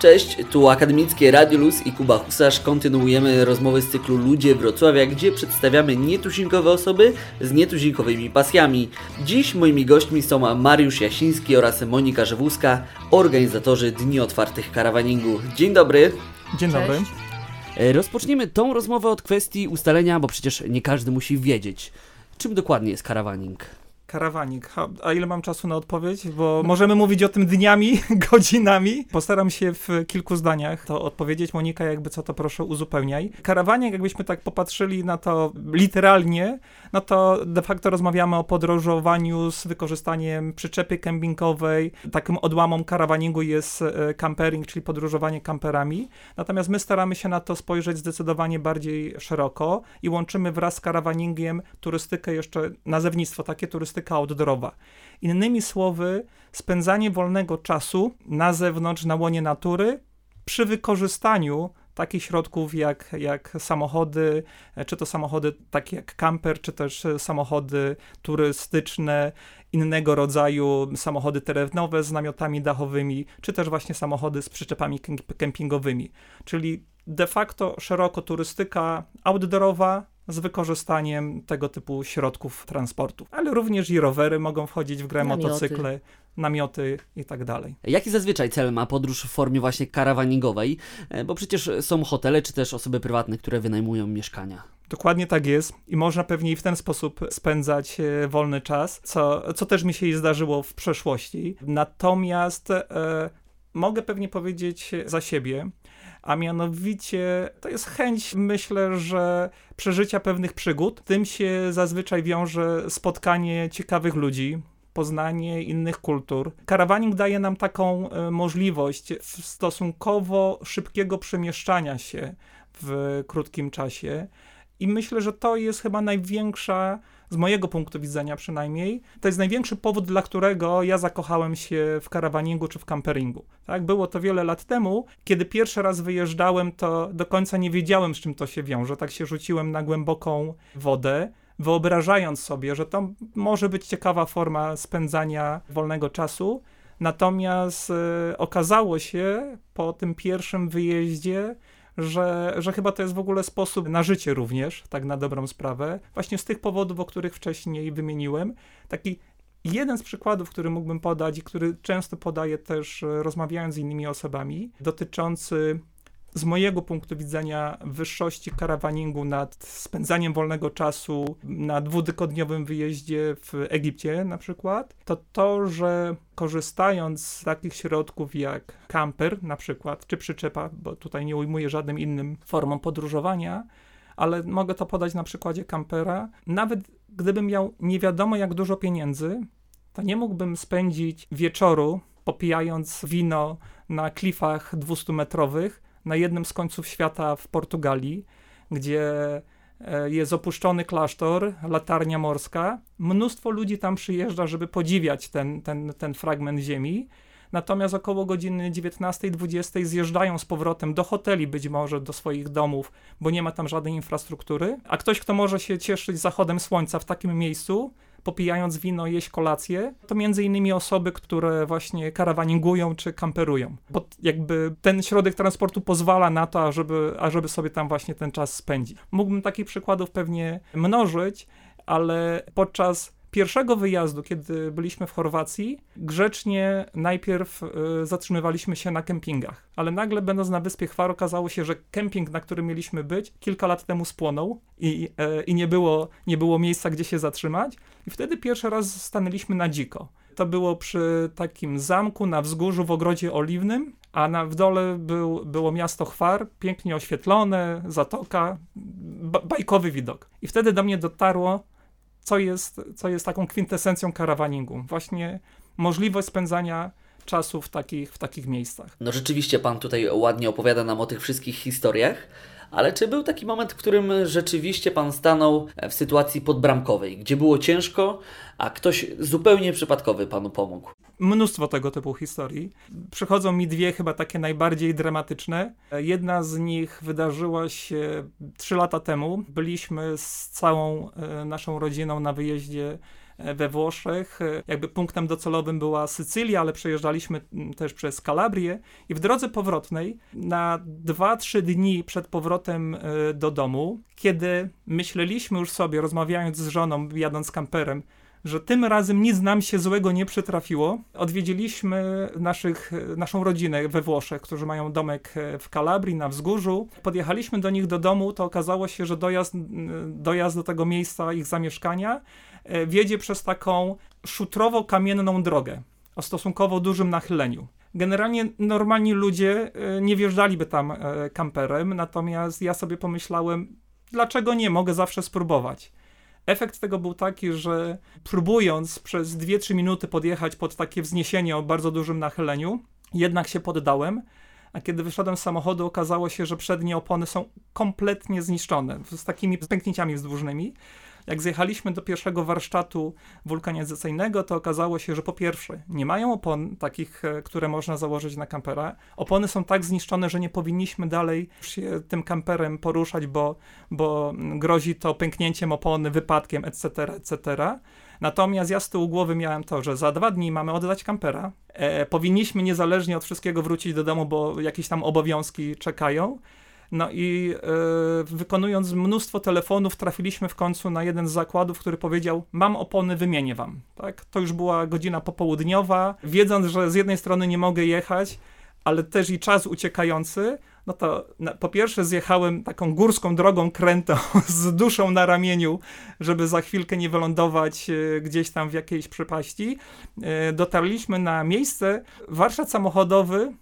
Cześć, tu Akademickie Radio Luz i Kuba Husarz. Kontynuujemy rozmowy z cyklu Ludzie Wrocławia, gdzie przedstawiamy nietuzinkowe osoby z nietuzinkowymi pasjami. Dziś moimi gośćmi są Mariusz Jasiński oraz Monika Żewuska, organizatorzy Dni Otwartych Karawaningu. Dzień dobry. Dzień dobry. Cześć. E, Rozpoczniemy tą rozmowę od kwestii ustalenia, bo przecież nie każdy musi wiedzieć, czym dokładnie jest karawaning. Karawanik. A ile mam czasu na odpowiedź? Bo możemy mówić o tym dniami, godzinami. Postaram się w kilku zdaniach to odpowiedzieć. Monika, jakby co to proszę uzupełniaj. Karawanik, jakbyśmy tak popatrzyli na to literalnie, no to de facto rozmawiamy o podróżowaniu z wykorzystaniem przyczepy kempingowej. Takim odłamą karawaningu jest e, campering, czyli podróżowanie kamperami. Natomiast my staramy się na to spojrzeć zdecydowanie bardziej szeroko i łączymy wraz z karawaningiem turystykę jeszcze, nazewnictwo takie turystyka outdoorowa. Innymi słowy, spędzanie wolnego czasu na zewnątrz, na łonie natury, przy wykorzystaniu takich środków jak, jak samochody, czy to samochody takie jak camper, czy też samochody turystyczne, innego rodzaju samochody terenowe z namiotami dachowymi, czy też właśnie samochody z przyczepami kemp- kempingowymi. Czyli de facto szeroko turystyka outdoorowa z wykorzystaniem tego typu środków transportu. Ale również i rowery mogą wchodzić w grę, Namioty. motocykle, namioty i tak dalej. Jaki zazwyczaj cel ma podróż w formie właśnie karawaningowej? E, Bo przecież są hotele czy też osoby prywatne, które wynajmują mieszkania. Dokładnie tak jest i można pewnie w ten sposób spędzać e, wolny czas, co, co też mi się i zdarzyło w przeszłości. Natomiast e, mogę pewnie powiedzieć za siebie, a mianowicie to jest chęć, myślę, że przeżycia pewnych przygód. Tym się zazwyczaj wiąże spotkanie ciekawych ludzi, poznanie innych kultur. Karawaning daje nam taką e, możliwość stosunkowo szybkiego przemieszczania się w krótkim czasie. I myślę, że to jest chyba największa, z mojego punktu widzenia przynajmniej, to jest największy powód, dla którego ja zakochałem się w karawaningu czy w camperingu. Tak, było to wiele lat temu. Kiedy pierwszy raz wyjeżdżałem, to do końca nie wiedziałem, z czym to się wiąże. Tak się rzuciłem na głęboką wodę, wyobrażając sobie, że to może być ciekawa forma spędzania wolnego czasu. Natomiast e, okazało się po tym pierwszym wyjeździe, że, że chyba to jest w ogóle sposób na życie również, tak na dobrą sprawę, właśnie z tych powodów, o których wcześniej wymieniłem. Taki jeden z przykładów, który mógłbym podać i który często podaję też e, rozmawiając z innymi osobami, dotyczący z mojego punktu widzenia wyższości karawaningu nad spędzaniem wolnego czasu na dwutygodniowym wyjeździe w Egipcie na przykład, to to, że korzystając z takich środków jak camper na przykład, czy przyczepa, bo tutaj nie ujmuję żadnym innym formą podróżowania, ale mogę to podać na przykładzie kampera. Nawet gdybym miał nie wiadomo jak dużo pieniędzy, to nie mógłbym spędzić wieczoru popijając wino na klifach 200-metrowych na jednym z końców świata w Portugalii, gdzie e, jest opuszczony klasztor, latarnia morska. Mnóstwo ludzi tam przyjeżdża, żeby podziwiać ten, ten, ten fragment ziemi. Natomiast około godziny 19-20 zjeżdżają z powrotem do hoteli, być może do swoich domów, bo nie ma tam żadnej infrastruktury. A ktoś, kto może się cieszyć zachodem słońca w takim miejscu, popijając wino, jeść kolację, to między innymi osoby, które właśnie karawaningują czy kamperują. Bo jakby ten środek transportu pozwala na to, ażeby, ażeby sobie tam właśnie ten czas spędzić. Mógłbym takich przykładów pewnie mnożyć, ale podczas pierwszego wyjazdu, kiedy byliśmy w Chorwacji, grzecznie najpierw y, zatrzymywaliśmy się na kempingach, ale nagle będąc na wyspie Chwar okazało się, że kemping, na którym mieliśmy być, kilka lat temu spłonął i, e, i nie, było, nie było miejsca, gdzie się zatrzymać i wtedy pierwszy raz stanęliśmy na dziko. To było przy takim zamku na wzgórzu w ogrodzie oliwnym, a na, w dole był, było miasto Chwar, pięknie oświetlone, zatoka, ba, bajkowy widok. I wtedy do mnie dotarło, co jest, co jest taką kwintesencją karawaningu. Właśnie możliwość spędzania czasu w takich, w takich miejscach. No rzeczywiście Pan tutaj ładnie opowiada nam o tych wszystkich historiach, ale czy był taki moment, w którym rzeczywiście Pan stanął w sytuacji podbramkowej, gdzie było ciężko, a ktoś zupełnie przypadkowy Panu pomógł? Mnóstwo tego typu historii. Przychodzą mi dwie chyba takie najbardziej dramatyczne. Jedna z nich wydarzyła się trzy lata temu. Byliśmy z całą e, naszą rodziną na wyjeździe e, we Włoszech. E, jakby punktem docelowym była Sycylia, ale przejeżdżaliśmy też przez Kalabrię i w drodze powrotnej na 2-3 dni przed powrotem do domu, kiedy myśleliśmy już sobie, rozmawiając z żoną, jadąc kamperem, że tym razem nic nam się złego nie przytrafiło. Odwiedziliśmy naszych, naszą rodzinę we Włoszech, którzy mają domek w Kalabrii, na wzgórzu. Podjechaliśmy do nich do domu, to okazało się, że dojazd, dojazd do tego miejsca ich zamieszkania e, wiedzie przez taką szutrowo-kamienną drogę o stosunkowo dużym nachyleniu. Generalnie normalni ludzie e, nie wjeżdżaliby tam e, kamperem, natomiast ja sobie pomyślałem, dlaczego nie, mogę zawsze spróbować. Efekt tego był taki, że próbując przez 2-3 minuty podjechać pod takie wzniesienie o bardzo dużym nachyleniu, jednak się poddałem, a kiedy wyszedłem z samochodu, okazało się, że przednie opony są kompletnie zniszczone, z takimi pęknięciami wzdłużnymi. Jak zjechaliśmy do pierwszego warsztatu wulkanizacyjnego, to okazało się, że po pierwsze, nie mają opon takich, e, które można założyć na kampera. Opony są tak zniszczone, że nie powinniśmy dalej się tym kamperem poruszać, bo, bo grozi to pęknięciem opony, wypadkiem, etc., etc. Natomiast ja z tyłu głowy miałem to, że za dwa dni mamy oddać kampera. E, powinniśmy niezależnie od wszystkiego wrócić do domu, bo jakieś tam obowiązki czekają. No i e, wykonując mnóstwo telefonów, trafiliśmy w końcu na jeden z zakładów, który powiedział: Mam opony, wymienię wam. Tak? To już była godzina popołudniowa. Wiedząc, że z jednej strony nie mogę jechać, ale też i czas uciekający, no to po pierwsze zjechałem taką górską drogą krętą z duszą na ramieniu, żeby za chwilkę nie wylądować e, gdzieś tam w jakiejś przepaści. E, dotarliśmy na miejsce, warsztat samochodowy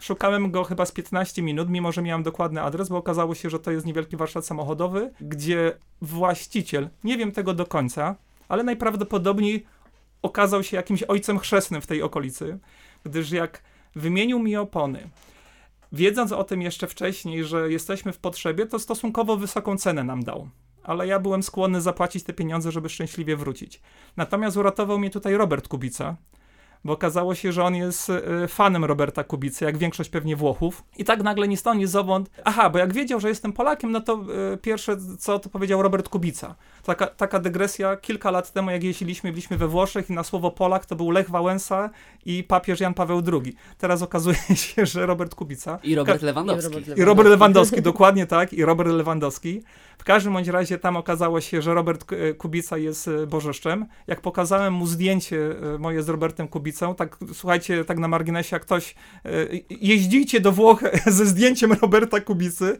Szukałem go chyba z 15 minut, mimo że miałem dokładny adres, bo okazało się, że to jest niewielki warsztat samochodowy, gdzie właściciel, nie wiem tego do końca, ale najprawdopodobniej okazał się jakimś ojcem chrzestnym w tej okolicy, gdyż jak wymienił mi opony, wiedząc o tym jeszcze wcześniej, że jesteśmy w potrzebie, to stosunkowo wysoką cenę nam dał. Ale ja byłem skłonny zapłacić te pieniądze, żeby szczęśliwie wrócić. Natomiast uratował mnie tutaj Robert Kubica, bo okazało się, że on jest e, fanem Roberta Kubicy, jak większość pewnie Włochów. I tak nagle ni stąd, ni zowąd. Aha, bo jak wiedział, że jestem Polakiem, no to e, pierwsze co to powiedział Robert Kubica. Taka, taka dygresja, kilka lat temu jak jeździliśmy, byliśmy we Włoszech i na słowo Polak to był Lech Wałęsa i papież Jan Paweł II. Teraz okazuje się, że Robert Kubica. I Robert Lewandowski. I Robert Lewandowski, I Robert Lewandowski dokładnie tak, i Robert Lewandowski. W każdym bądź razie tam okazało się, że Robert Kubica jest bożyszczem. Jak pokazałem mu zdjęcie moje z Robertem Kubicą, tak słuchajcie, tak na marginesie, jak ktoś jeździcie do Włoch ze zdjęciem Roberta Kubicy,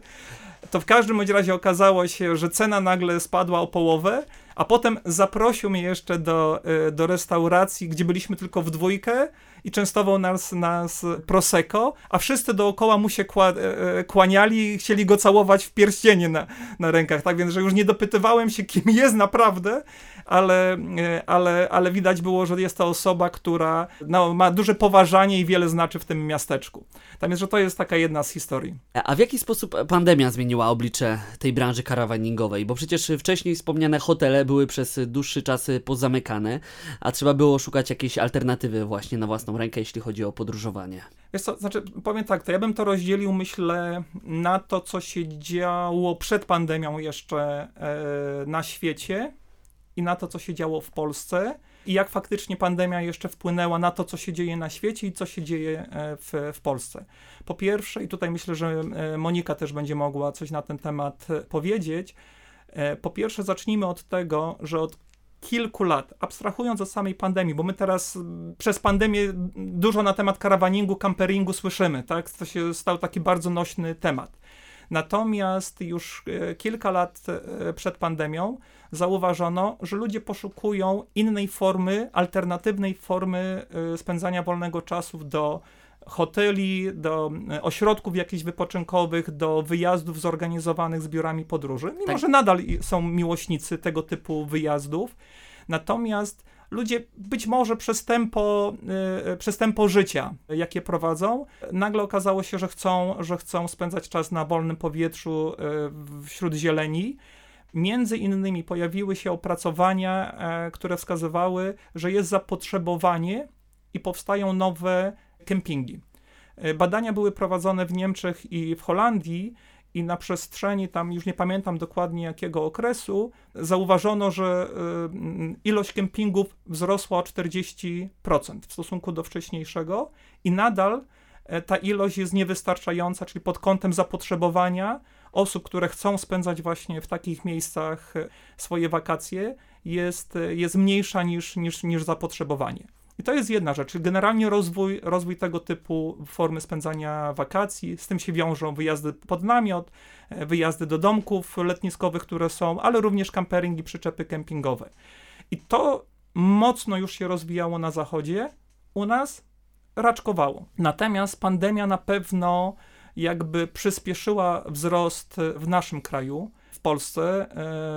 to w każdym razie okazało się, że cena nagle spadła o połowę, a potem zaprosił mnie jeszcze do, e, do restauracji, gdzie byliśmy tylko w dwójkę i częstował nas, nas Prosecco, a wszyscy dookoła mu się kła, e, e, kłaniali i chcieli go całować w pierścienie na, na rękach, tak więc, że już nie dopytywałem się, kim jest naprawdę, ale, ale, ale widać było, że jest to osoba, która no, ma duże poważanie i wiele znaczy w tym miasteczku. Tam jest, że to jest taka jedna z historii. A w jaki sposób pandemia zmieniła oblicze tej branży karawaningowej? Bo przecież wcześniej wspomniane hotele były przez dłuższy czas pozamykane, a trzeba było szukać jakiejś alternatywy właśnie na własną rękę, jeśli chodzi o podróżowanie. Wiesz co, znaczy, powiem tak, to ja bym to rozdzielił, myślę, na to, co się działo przed pandemią jeszcze e, na świecie i na to, co się działo w Polsce i jak faktycznie pandemia jeszcze wpłynęła na to, co się dzieje na świecie i co się dzieje e, w, w Polsce. Po pierwsze, i tutaj myślę, że e, Monika też będzie mogła coś na ten temat powiedzieć. Po pierwsze, zacznijmy od tego, że od kilku lat, abstrahując od samej pandemii, bo my teraz przez pandemię dużo na temat karawaningu, camperingu słyszymy, tak? To się stał taki bardzo nośny temat. Natomiast już e, kilka lat e, przed pandemią zauważono, że ludzie poszukują innej formy, alternatywnej formy e, spędzania wolnego czasu do hoteli, do ośrodków jakichś wypoczynkowych, do wyjazdów zorganizowanych z biurami podróży. Mimo, tak. że nadal są miłośnicy tego typu wyjazdów. Natomiast ludzie być może przez tempo, yy, przez tempo życia, jakie prowadzą, nagle okazało się, że chcą, że chcą spędzać czas na wolnym powietrzu yy, wśród zieleni. Między innymi pojawiły się opracowania, yy, które wskazywały, że jest zapotrzebowanie i powstają nowe kempingi. E, badania były prowadzone w Niemczech i w Holandii i na przestrzeni tam, już nie pamiętam dokładnie jakiego okresu, zauważono, że y, ilość kempingów wzrosła o 40% w stosunku do wcześniejszego i nadal e, ta ilość jest niewystarczająca, czyli pod kątem zapotrzebowania osób, które chcą spędzać właśnie w takich miejscach e, swoje wakacje, jest, e, jest mniejsza niż, niż, niż zapotrzebowanie. I to jest jedna rzecz. Generalnie rozwój, rozwój tego typu formy spędzania wakacji, z tym się wiążą wyjazdy pod namiot, e, wyjazdy do domków letniskowych, które są, ale również kampering i przyczepy kempingowe. I to mocno już się rozwijało na zachodzie, u nas raczkowało. Natomiast pandemia na pewno jakby przyspieszyła wzrost w naszym kraju. Polsce.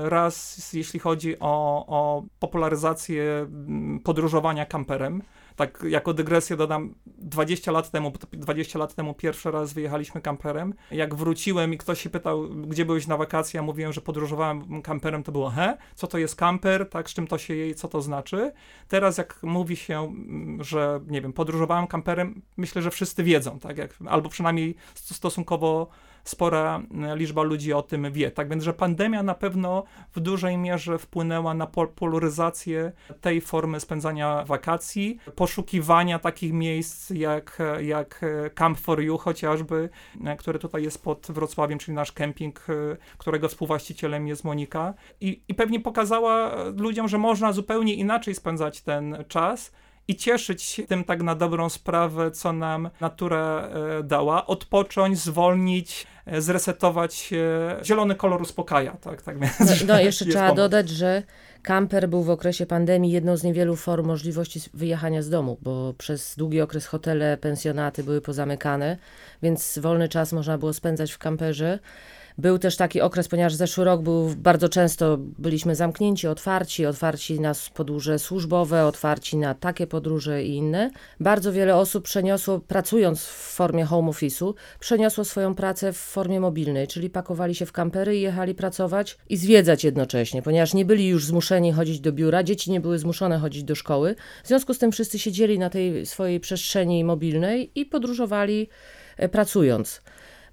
E, raz jeśli chodzi o, o popularyzację mm, podróżowania kamperem. Tak jako dygresję dodam, 20 lat temu, 20 lat temu pierwszy raz wyjechaliśmy kamperem. Jak wróciłem i ktoś się pytał, gdzie byłeś na wakacje, ja mówiłem, że podróżowałem kamperem, to było he, co to jest kamper, tak, z czym to się je co to znaczy. Teraz jak mówi się, mm, że nie wiem, podróżowałem kamperem, myślę, że wszyscy wiedzą, tak, jak, albo przynajmniej stosunkowo spora liczba ludzi o tym wie. Tak więc, że pandemia na pewno w dużej mierze wpłynęła na polaryzację tej formy spędzania wakacji, poszukiwania takich miejsc jak, jak Camp for You chociażby, e, który tutaj jest pod Wrocławiem, czyli nasz kemping, którego współwłaścicielem jest Monika. I, i pewnie pokazała ludziom, że można zupełnie inaczej spędzać ten czas i cieszyć się tym tak na dobrą sprawę, co nam natura e, dała, odpocząć, zwolnić, zresetować się. Zielony kolor uspokaja, tak? tak więc, no, no jeszcze trzeba pomoc. dodać, że kamper był w okresie pandemii jedną z niewielu form możliwości wyjechania z domu, bo przez długi okres hotele, pensjonaty były pozamykane, więc wolny czas można było spędzać w kamperze. Był też taki okres, ponieważ zeszły rok był bardzo często byliśmy zamknięci, otwarci, otwarci na podróże służbowe, otwarci na takie podróże i inne. Bardzo wiele osób przeniosło, pracując w formie home office'u, przeniosło swoją pracę w formie mobilnej, czyli pakowali się w kampery i jechali pracować i zwiedzać jednocześnie, ponieważ nie byli już zmuszeni chodzić do biura, dzieci nie były zmuszone chodzić do szkoły. W związku z tym wszyscy siedzieli na tej swojej przestrzeni mobilnej i podróżowali e, pracując.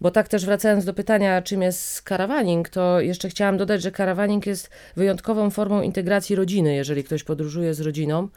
Bo tak też wracając do pytania, czym jest karawaning, to jeszcze chciałam dodać, że karawaning jest wyjątkową formą integracji rodziny, jeżeli ktoś podróżuje z rodziną,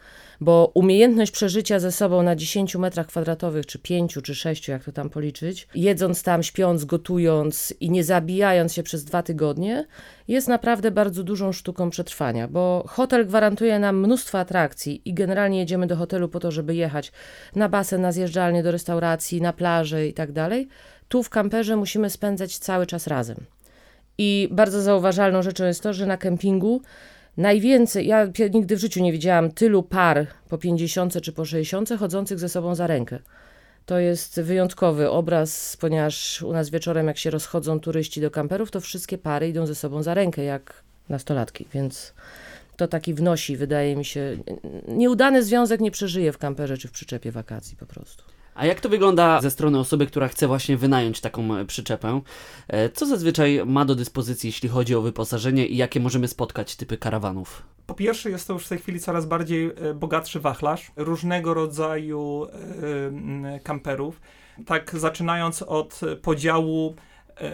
bo umiejętność przeżycia ze sobą na 10 metrach kwadratowych, czy 5, czy 6, jak to tam policzyć, jedząc tam, śpiąc, gotując i nie zabijając się przez dwa tygodnie, jest naprawdę bardzo dużą sztuką przetrwania, bo hotel gwarantuje nam mnóstwo atrakcji i generalnie jedziemy do hotelu po to, żeby jechać na basen, na zjeżdżalnię, do restauracji, na plażę i tak dalej tu w kamperze musimy spędzać cały czas razem. I bardzo zauważalną rzeczą jest to, że na kempingu najwięcej, ja nigdy w życiu nie widziałam tylu par po 50 czy po 60 chodzących ze sobą za rękę. To jest wyjątkowy obraz, ponieważ u nas wieczorem, jak się rozchodzą turyści do kamperów, to wszystkie pary idą ze sobą za rękę, jak nastolatki, więc to taki wnosi, wydaje mi się. Nieudany związek nie przeżyje w kamperze czy w przyczepie wakacji po prostu. A jak to wygląda ze strony osoby, która chce właśnie wynająć taką e, przyczepę? E, co zazwyczaj ma do dyspozycji, jeśli chodzi o wyposażenie i jakie możemy spotkać typy karawanów? Po pierwsze, jest to już w tej chwili coraz bardziej e, bogatszy wachlarz różnego rodzaju kamperów. Tak, zaczynając od podziału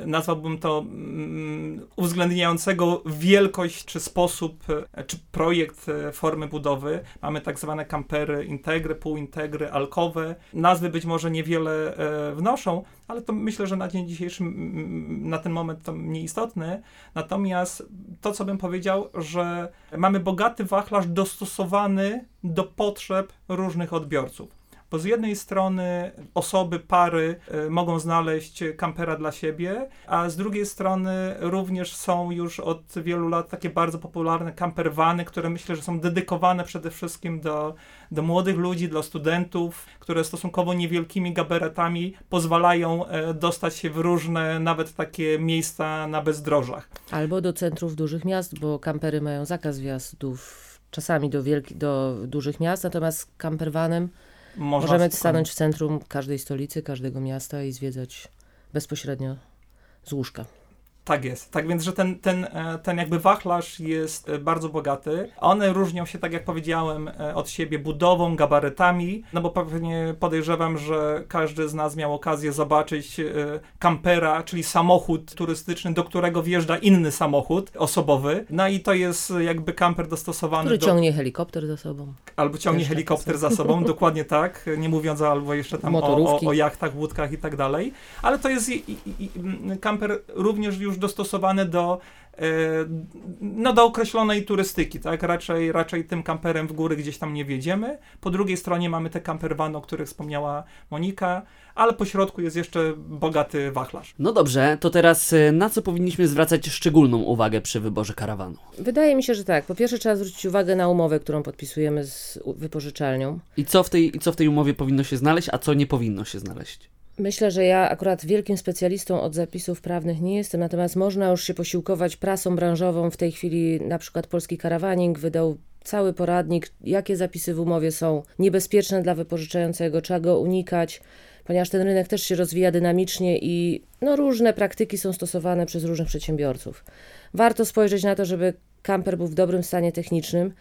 nazwałbym to mm, uwzględniającego wielkość czy sposób, e, czy projekt e, formy budowy. Mamy tak zwane kampery integry, półintegry, alkowe. Nazwy być może niewiele wnoszą, ale to myślę, że na dzień dzisiejszy, na ten moment to nieistotne. Natomiast to, co bym powiedział, że mamy bogaty wachlarz dostosowany do potrzeb różnych odbiorców. Bo z jednej strony osoby, pary y, mogą znaleźć kampera dla siebie, a z drugiej strony również są już od wielu lat takie bardzo popularne camperwany, które myślę, że są dedykowane przede wszystkim do, do młodych ludzi, dla studentów, które stosunkowo niewielkimi gabaretami pozwalają e, dostać się w różne, nawet takie miejsca na bezdrożach. Albo do centrów dużych miast, bo kampery mają zakaz wjazdów czasami do, wielki, do dużych miast, natomiast campervanem można Możemy stanąć w centrum każdej stolicy, każdego miasta i zwiedzać bezpośrednio z łóżka. Tak jest. Tak więc, że ten, ten, e, ten jakby wachlarz jest e, bardzo bogaty. One różnią się, tak jak powiedziałem, e, od siebie budową, gabarytami, no bo pewnie podejrzewam, że każdy z nas miał okazję zobaczyć kampera, czyli samochód turystyczny, do którego wjeżdża inny samochód osobowy. No i to jest jakby kamper dostosowany Który do... ciągnie helikopter za sobą. Albo ciągnie helikopter za sobą, dokładnie tak, nie mówiąc albo jeszcze tam o, o, o jachtach, łódkach i tak dalej. Ale to jest i, i, i, kamper również już dostosowany do e, no do określonej turystyki, tak? Raczej, raczej tym kamperem w góry gdzieś tam nie wjedziemy. Po drugiej stronie mamy te campervany, o których wspomniała Monika, ale po środku jest jeszcze bogaty wachlarz. No dobrze, to teraz e, na co powinniśmy zwracać szczególną uwagę przy wyborze karawanu? Wydaje mi się, że tak. Po pierwsze trzeba zwrócić uwagę na umowę, którą podpisujemy z wypożyczalnią. I co w tej, i co w tej umowie powinno się znaleźć, a co nie powinno się znaleźć? Myślę, że ja akurat wielkim specjalistą od zapisów prawnych nie jestem, natomiast można już się posiłkować prasą branżową. W tej chwili na przykład Polski Karawaning wydał cały poradnik, jakie zapisy w umowie są niebezpieczne dla wypożyczającego, trzeba go unikać, ponieważ ten rynek też się rozwija dynamicznie i no, różne praktyki są stosowane przez różnych przedsiębiorców. Warto spojrzeć na to, żeby kamper był w dobrym stanie technicznym,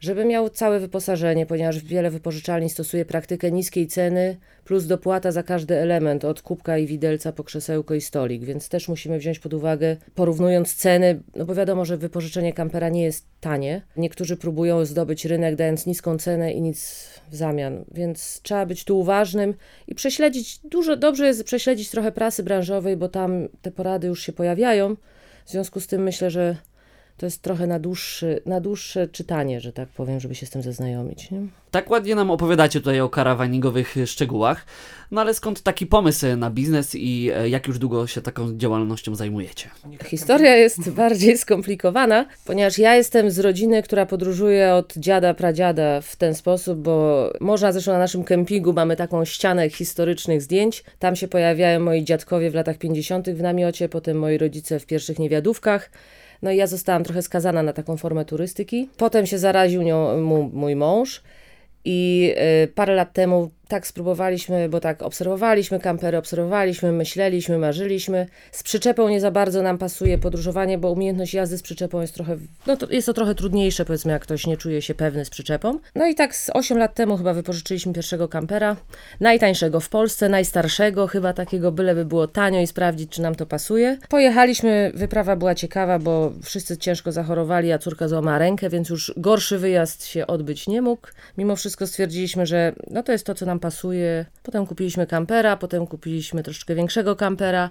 żeby miał całe wyposażenie, ponieważ wiele wypożyczalni stosuje praktykę niskiej ceny plus dopłata za każdy element, od kubka i widelca po krzesełko i stolik, więc też musimy wziąć pod uwagę, porównując ceny, no bo wiadomo, że wypożyczenie kampera nie jest tanie. Niektórzy próbują zdobyć rynek dając niską cenę i nic w zamian, więc trzeba być tu uważnym i prześledzić, dużo, dobrze jest prześledzić trochę prasy branżowej, bo tam te porady już się pojawiają. W związku z tym myślę, że to jest trochę na, dłuższy, na dłuższe czytanie, że tak powiem, żeby się z tym zaznajomić. Nie? Tak ładnie nam opowiadacie tutaj o karawaningowych szczegółach, no ale skąd taki pomysł na biznes i e, jak już długo się taką działalnością zajmujecie? Historia jest bardziej skomplikowana, ponieważ ja jestem z rodziny, która podróżuje od dziada, pradziada w ten sposób, bo można zresztą na naszym kempingu mamy taką ścianę historycznych zdjęć. Tam się pojawiają moi dziadkowie w latach 50. w namiocie, potem moi rodzice w pierwszych niewiadówkach. No i ja zostałam trochę skazana na taką formę turystyki. Potem się zaraził nią mój mąż i y, parę lat temu tak spróbowaliśmy, bo tak obserwowaliśmy kampery, obserwowaliśmy, myśleliśmy, marzyliśmy. Z przyczepą nie za bardzo nam pasuje podróżowanie, bo umiejętność jazdy z przyczepą jest trochę, no to jest to trochę trudniejsze, powiedzmy, jak ktoś nie czuje się pewny z przyczepą. No i tak z 8 lat temu chyba wypożyczyliśmy pierwszego kampera, najtańszego w Polsce, najstarszego, chyba takiego byleby było tanio i sprawdzić, czy nam to pasuje. Pojechaliśmy, wyprawa była ciekawa, bo wszyscy ciężko zachorowali, a córka złamała rękę, więc już gorszy wyjazd się odbyć nie mógł. Mimo wszystko stwierdziliśmy, że no to jest to, co nam pasuje. Potem kupiliśmy kampera, potem kupiliśmy troszeczkę większego kampera,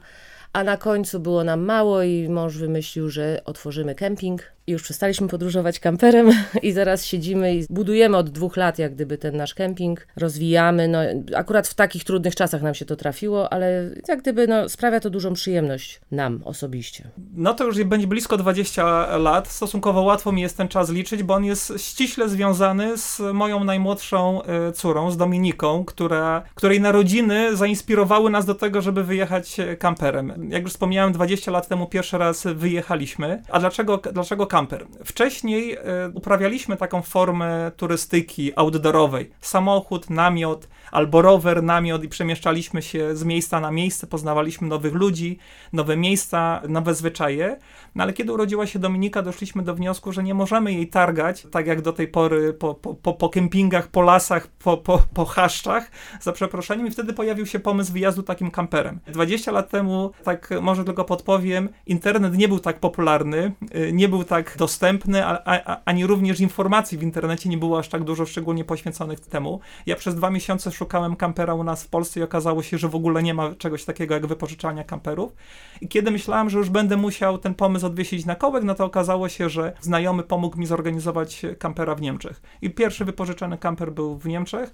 a na końcu było nam mało i mąż wymyślił, że otworzymy kemping. Już przestaliśmy podróżować kamperem i zaraz siedzimy i budujemy od dwóch lat jak gdyby ten nasz kemping, rozwijamy. No, akurat w takich trudnych czasach nam się to trafiło, ale jak gdyby no, sprawia to dużą przyjemność nam osobiście. No to już będzie blisko 20 lat. Stosunkowo łatwo mi jest ten czas liczyć, bo on jest ściśle związany z moją najmłodszą e, córą, z Dominiką, która, której narodziny zainspirowały nas do tego, żeby wyjechać e, kamperem. Jak już wspomniałem, 20 lat temu pierwszy raz wyjechaliśmy. A dlaczego, dlaczego kamper? Wcześniej e, uprawialiśmy taką formę turystyki outdoorowej. Samochód, namiot, albo rower, namiot i przemieszczaliśmy się z miejsca na miejsce, poznawaliśmy nowych ludzi, nowe miejsca, nowe zwyczaje. No ale kiedy urodziła się Dominika, doszliśmy do wniosku, że nie możemy jej targać, tak jak do tej pory po, po, po, po kempingach, po lasach, po, po, po chaszczach, za przeproszeniem i wtedy pojawił się pomysł wyjazdu takim kamperem. 20 lat temu, tak może tylko podpowiem, internet nie był tak popularny, y, nie był tak dostępny, a, a, ani również informacji w internecie nie było aż tak dużo szczególnie poświęconych temu. Ja przez dwa miesiące szukałem kampera u nas w Polsce i okazało się, że w ogóle nie ma czegoś takiego jak wypożyczalnia kamperów. I kiedy myślałem, że już będę musiał ten pomysł odwiesić na kołek, no to okazało się, że znajomy pomógł mi zorganizować kampera w Niemczech. I pierwszy wypożyczony kamper był w Niemczech.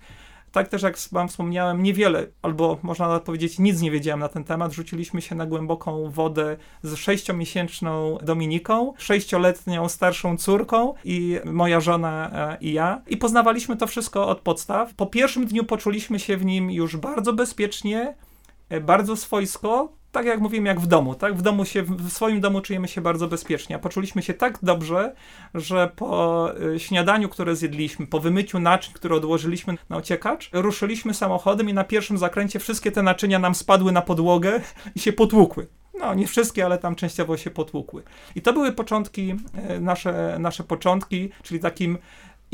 Tak też jak wam wspomniałem, niewiele, albo można nawet powiedzieć nic nie wiedziałem na ten temat. Rzuciliśmy się na głęboką wodę z sześciomiesięczną Dominiką, sześcioletnią starszą córką i moja żona e, i ja. I poznawaliśmy to wszystko od podstaw. Po pierwszym dniu poczuliśmy się w nim już bardzo bezpiecznie, e, bardzo swojsko, tak jak mówiłem, jak w domu, tak? W domu się, w swoim domu czujemy się bardzo bezpiecznie, a poczuliśmy się tak dobrze, że po y, śniadaniu, które zjedliśmy, po wymyciu naczyń, które odłożyliśmy na ociekacz, ruszyliśmy samochodem i na pierwszym zakręcie wszystkie te naczynia nam spadły na podłogę i się potłukły. no nie wszystkie, ale tam częściowo się potłukły. I to były początki, e, nasze, nasze początki, czyli takim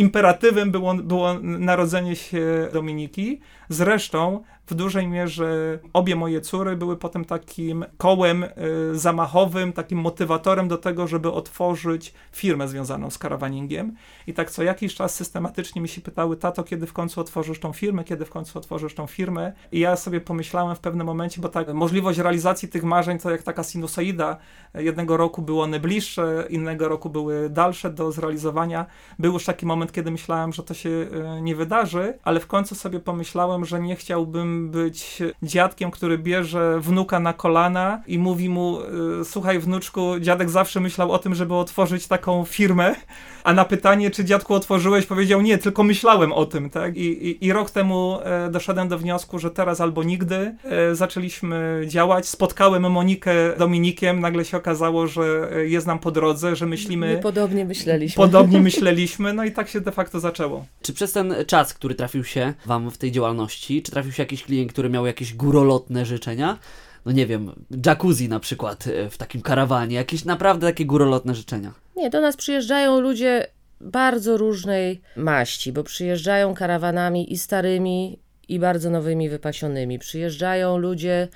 imperatywem było, było narodzenie się Dominiki. Zresztą w dużej mierze obie moje córy były potem takim kołem y, zamachowym, takim motywatorem do tego, żeby otworzyć firmę związaną z karawaningiem. I tak co jakiś czas systematycznie mi się pytały, tato, kiedy w końcu otworzysz tą firmę, kiedy w końcu otworzysz tą firmę. I ja sobie pomyślałem w pewnym momencie, bo tak, możliwość realizacji tych marzeń to jak taka sinusoida. Jednego roku były one bliższe, innego roku były dalsze do zrealizowania. Był już taki moment, kiedy myślałem, że to się y, nie wydarzy, ale w końcu sobie pomyślałem, że nie chciałbym być dziadkiem, który bierze wnuka na kolana i mówi mu, y, słuchaj wnuczku, dziadek zawsze myślał o tym, żeby otworzyć taką firmę, a na pytanie, czy dziadku otworzyłeś, powiedział nie, tylko myślałem o tym, tak? I, i, i rok temu e, doszedłem do wniosku, że teraz albo nigdy e, zaczęliśmy działać. Spotkałem Monikę Dominikiem, nagle się okazało, że jest nam po drodze, że myślimy... My podobnie myśleliśmy. Podobnie myśleliśmy, no i tak się de facto zaczęło. Czy przez ten czas, który trafił się wam w tej działalności, czy trafił się jakiś klient, który miał jakieś górolotne życzenia? no nie wiem, jacuzzi na przykład e, w takim karawanie, jakieś naprawdę takie górolotne życzenia. Nie, do nas przyjeżdżają ludzie bardzo różnej maści, bo przyjeżdżają karawanami i starymi, i bardzo nowymi, wypasionymi. Przyjeżdżają ludzie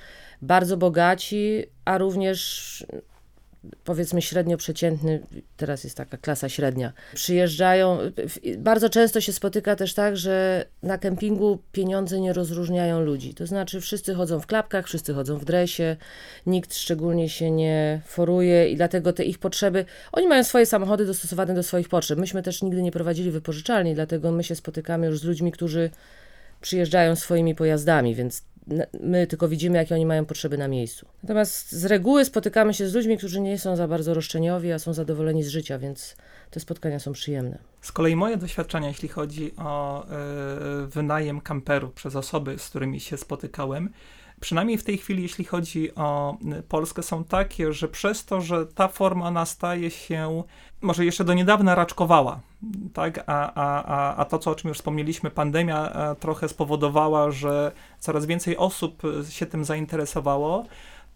bardzo bogaci, a również powiedzmy średnio przeciętny, teraz jest taka klasa średnia, przyjeżdżają. Bardzo często się spotyka też tak, że na kempingu pieniądze nie rozróżniają ludzi. To znaczy wszyscy chodzą w klapkach, wszyscy chodzą w dresie, nikt szczególnie się nie foruje i dlatego te ich potrzeby, oni mają swoje samochody dostosowane do swoich potrzeb. Myśmy też nigdy nie prowadzili wypożyczalni, dlatego my się spotykamy już z ludźmi, którzy przyjeżdżają swoimi pojazdami, więc my tylko widzimy, jakie oni mają potrzeby na miejscu. Natomiast z reguły spotykamy się z ludźmi, którzy nie są za bardzo roszczeniowi, a są zadowoleni z życia, więc te spotkania są przyjemne. Z kolei moje doświadczenia, jeśli chodzi o y, wynajem kamperu przez osoby, z którymi się spotykałem, przynajmniej w tej chwili, jeśli chodzi o Polskę, są takie, że przez to, że ta forma ona staje się, może jeszcze do niedawna raczkowała, tak? A, a, a, a to, co, o czym już wspomnieliśmy, pandemia e, trochę spowodowała, że coraz więcej osób się tym zainteresowało,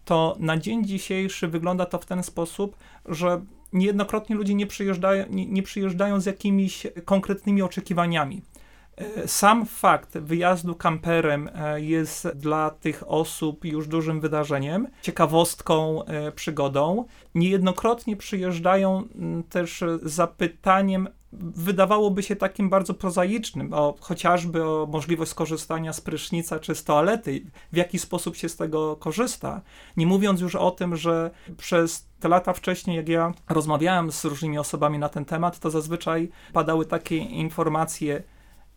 to na dzień dzisiejszy wygląda to w ten sposób, że niejednokrotnie ludzie nie przyjeżdżają, nie, nie przyjeżdżają z jakimiś konkretnymi oczekiwaniami. E, sam fakt wyjazdu kamperem e, jest dla tych osób już dużym wydarzeniem, ciekawostką, e, przygodą. Niejednokrotnie przyjeżdżają też zapytaniem, wydawałoby się takim bardzo prozaicznym, o, chociażby o możliwość skorzystania z prysznica czy z toalety, w jaki sposób się z tego korzysta. Nie mówiąc już o tym, że przez te lata wcześniej, jak ja rozmawiałem z różnymi osobami na ten temat, to zazwyczaj padały takie informacje,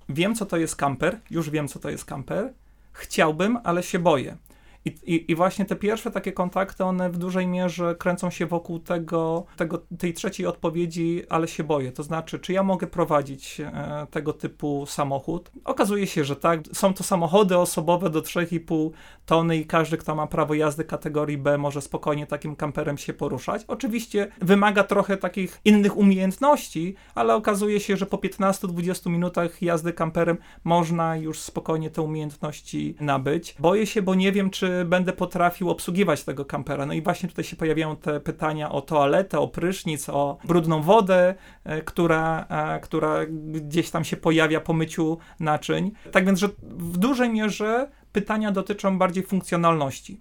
wiem, co to jest kamper, już wiem, co to jest kamper, chciałbym, ale się boję. I, i, I, właśnie te pierwsze takie kontakty, one w dużej mierze kręcą się wokół tego, tego, tej trzeciej odpowiedzi, ale się boję. To znaczy, czy ja mogę prowadzić e, tego typu samochód? Okazuje się, że tak. Są to samochody osobowe do 3,5 tony i każdy, kto ma prawo jazdy kategorii B, może spokojnie takim kamperem się poruszać. Oczywiście wymaga trochę takich innych umiejętności, ale okazuje się, że po 15-20 minutach jazdy kamperem można już spokojnie te umiejętności nabyć. Boję się, bo nie wiem, czy będę potrafił obsługiwać tego kampera. No i właśnie tutaj się pojawiają te pytania o toaletę, o prysznic, o brudną wodę, e, która, e, która gdzieś tam się pojawia po myciu naczyń. Tak więc, że w dużej mierze pytania dotyczą bardziej funkcjonalności.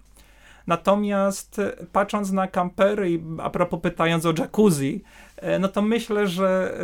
Natomiast patrząc na kampery i a propos pytając o jacuzzi, e, no to myślę, że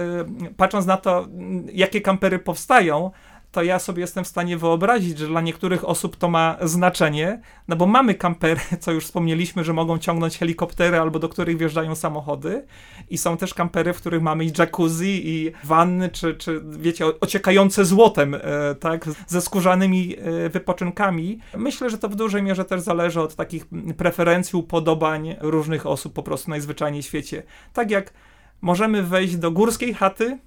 patrząc na to, jakie kampery powstają, to ja sobie jestem w stanie wyobrazić, że dla niektórych osób to ma znaczenie, no bo mamy kampery, co już wspomnieliśmy, że mogą ciągnąć helikoptery albo do których wjeżdżają samochody i są też kampery, w których mamy i jacuzzi i wanny, czy, czy wiecie, ociekające złotem, e, tak, ze skórzanymi e, wypoczynkami. Myślę, że to w dużej mierze też zależy od takich preferencji, upodobań różnych osób po prostu najzwyczajniej w świecie. Tak jak możemy wejść do górskiej chaty,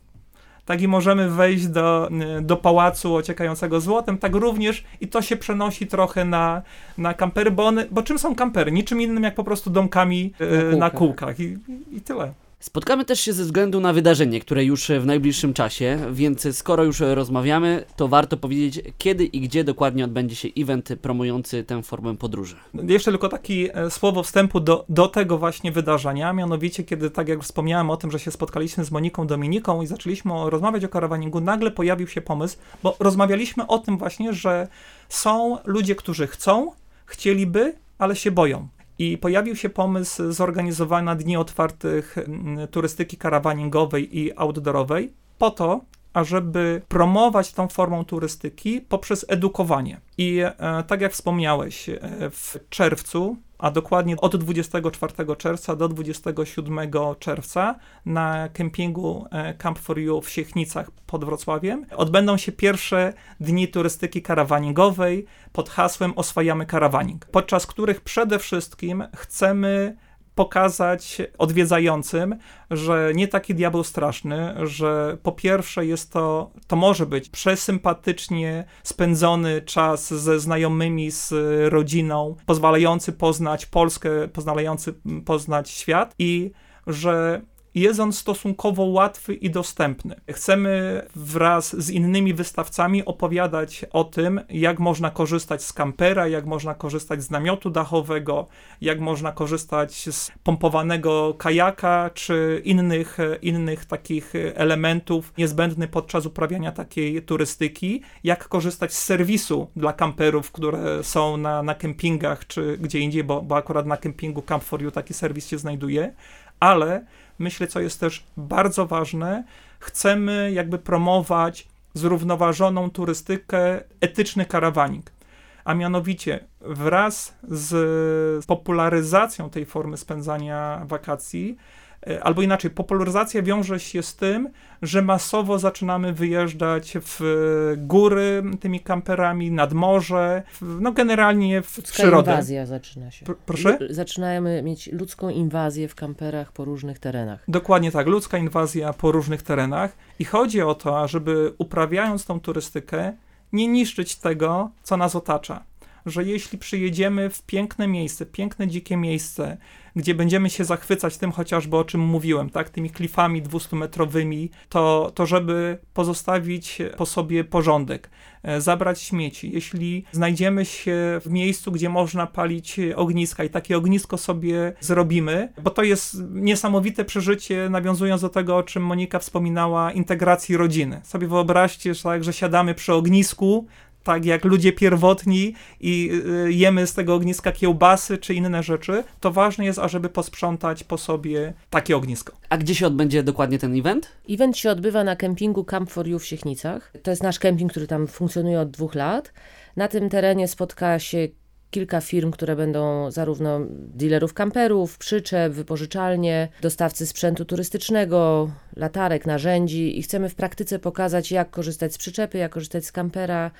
tak i możemy wejść do, y, do pałacu ociekającego złotem, tak również i to się przenosi trochę na, na kampery, bo, one, bo czym są kampery? Niczym innym jak po prostu domkami y, na kółkach, na kółkach. I, i tyle. Spotkamy też się ze względu na wydarzenie, które już w najbliższym czasie, więc skoro już rozmawiamy, to warto powiedzieć, kiedy i gdzie dokładnie odbędzie się event promujący tę formę podróży. Jeszcze tylko takie e, słowo wstępu do, do tego właśnie wydarzenia, mianowicie kiedy, tak jak wspomniałem o tym, że się spotkaliśmy z Moniką Dominiką i zaczęliśmy rozmawiać o karawaningu, nagle pojawił się pomysł, bo rozmawialiśmy o tym właśnie, że są ludzie, którzy chcą, chcieliby, ale się boją. I pojawił się pomysł zorganizowania dni otwartych mm, turystyki karawaningowej i outdoorowej po to, ażeby promować tą formą turystyki poprzez edukowanie. I e, tak jak wspomniałeś, e, w czerwcu a dokładnie od 24 czerwca do 27 czerwca na kempingu e, Camp for You w Siechnicach pod Wrocławiem odbędą się pierwsze dni turystyki karawaningowej pod hasłem Oswajamy karawaning, podczas których przede wszystkim chcemy pokazać odwiedzającym, że nie taki diabeł straszny, że po pierwsze jest to, to może być przesympatycznie spędzony czas ze znajomymi, z rodziną, pozwalający poznać Polskę, pozwalający poznać świat i że jest on stosunkowo łatwy i dostępny. Chcemy wraz z innymi wystawcami opowiadać o tym, jak można korzystać z kampera, jak można korzystać z namiotu dachowego, jak można korzystać z pompowanego kajaka, czy innych, innych takich elementów niezbędnych podczas uprawiania takiej turystyki, jak korzystać z serwisu dla kamperów, które są na, na kempingach, czy gdzie indziej, bo, bo akurat na kempingu Camp for You taki serwis się znajduje, ale myślę, co jest też bardzo ważne, chcemy jakby promować zrównoważoną turystykę, etyczny karawaning. A mianowicie wraz z popularyzacją tej formy spędzania wakacji, albo inaczej, popularyzacja wiąże się z tym, że masowo zaczynamy wyjeżdżać w góry tymi kamperami, nad morze, w, no generalnie w Ludzka przyrodę. inwazja zaczyna się. Pr- proszę? Zaczynamy mieć ludzką inwazję w kamperach po różnych terenach. Dokładnie tak, ludzka inwazja po różnych terenach i chodzi o to, żeby uprawiając tą turystykę, nie niszczyć tego, co nas otacza. Że jeśli przyjedziemy w piękne miejsce, piękne dzikie miejsce, gdzie będziemy się zachwycać tym chociażby, o czym mówiłem, tak, tymi klifami 200-metrowymi, to, to żeby pozostawić po sobie porządek, e, zabrać śmieci. Jeśli znajdziemy się w miejscu, gdzie można palić ogniska i takie ognisko sobie zrobimy, bo to jest niesamowite przeżycie, nawiązując do tego, o czym Monika wspominała, integracji rodziny. Sobie wyobraźcie, że, tak, że siadamy przy ognisku, tak jak ludzie pierwotni i y, jemy z tego ogniska kiełbasy czy inne rzeczy, to ważne jest, ażeby posprzątać po sobie takie ognisko. A gdzie się odbędzie dokładnie ten event? Event się odbywa na kempingu Camp for You w Siechnicach. To jest nasz kemping, który tam funkcjonuje od dwóch lat. Na tym terenie spotka się kilka firm, które będą zarówno dealerów kamperów, przyczep, wypożyczalnie, dostawcy sprzętu turystycznego, latarek, narzędzi i chcemy w praktyce pokazać, jak korzystać z przyczepy, jak korzystać z kampera,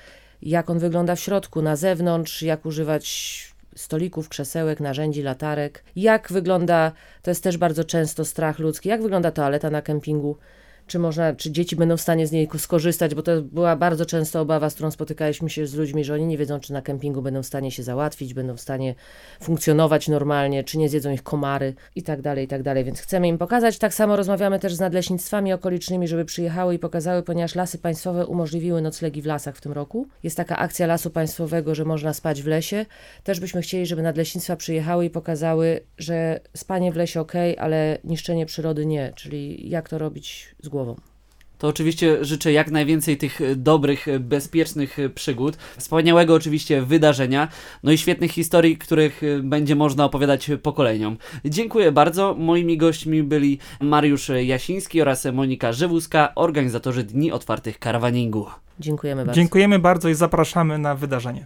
jak on wygląda w środku, na zewnątrz, jak używać stolików, krzesełek, narzędzi, latarek, jak wygląda, to jest też bardzo często strach ludzki, jak wygląda toaleta na kempingu, czy można, czy dzieci będą w stanie z niej skorzystać, bo to była bardzo często obawa, z którą spotykaliśmy się z ludźmi, że oni nie wiedzą, czy na kempingu będą w stanie się załatwić, będą w stanie funkcjonować normalnie, czy nie zjedzą ich komary i tak dalej, i tak dalej, więc chcemy im pokazać. Tak samo rozmawiamy też z nadleśnictwami okolicznymi, żeby przyjechały i pokazały, ponieważ lasy państwowe umożliwiły noclegi w lasach w tym roku. Jest taka akcja Lasu Państwowego, że można spać w lesie. Też byśmy chcieli, żeby nadleśnictwa przyjechały i pokazały, że spanie w lesie ok, ale niszczenie przyrody nie, czyli jak to robić z głową. To oczywiście życzę jak najwięcej tych dobrych, bezpiecznych przygód, wspaniałego oczywiście wydarzenia, no i świetnych historii, których będzie można opowiadać pokoleniom. Dziękuję bardzo. Moimi gośćmi byli Mariusz Jasiński oraz Monika Żywuska, organizatorzy Dni Otwartych Karawaningu. Dziękujemy bardzo. Dziękujemy bardzo i zapraszamy na wydarzenie.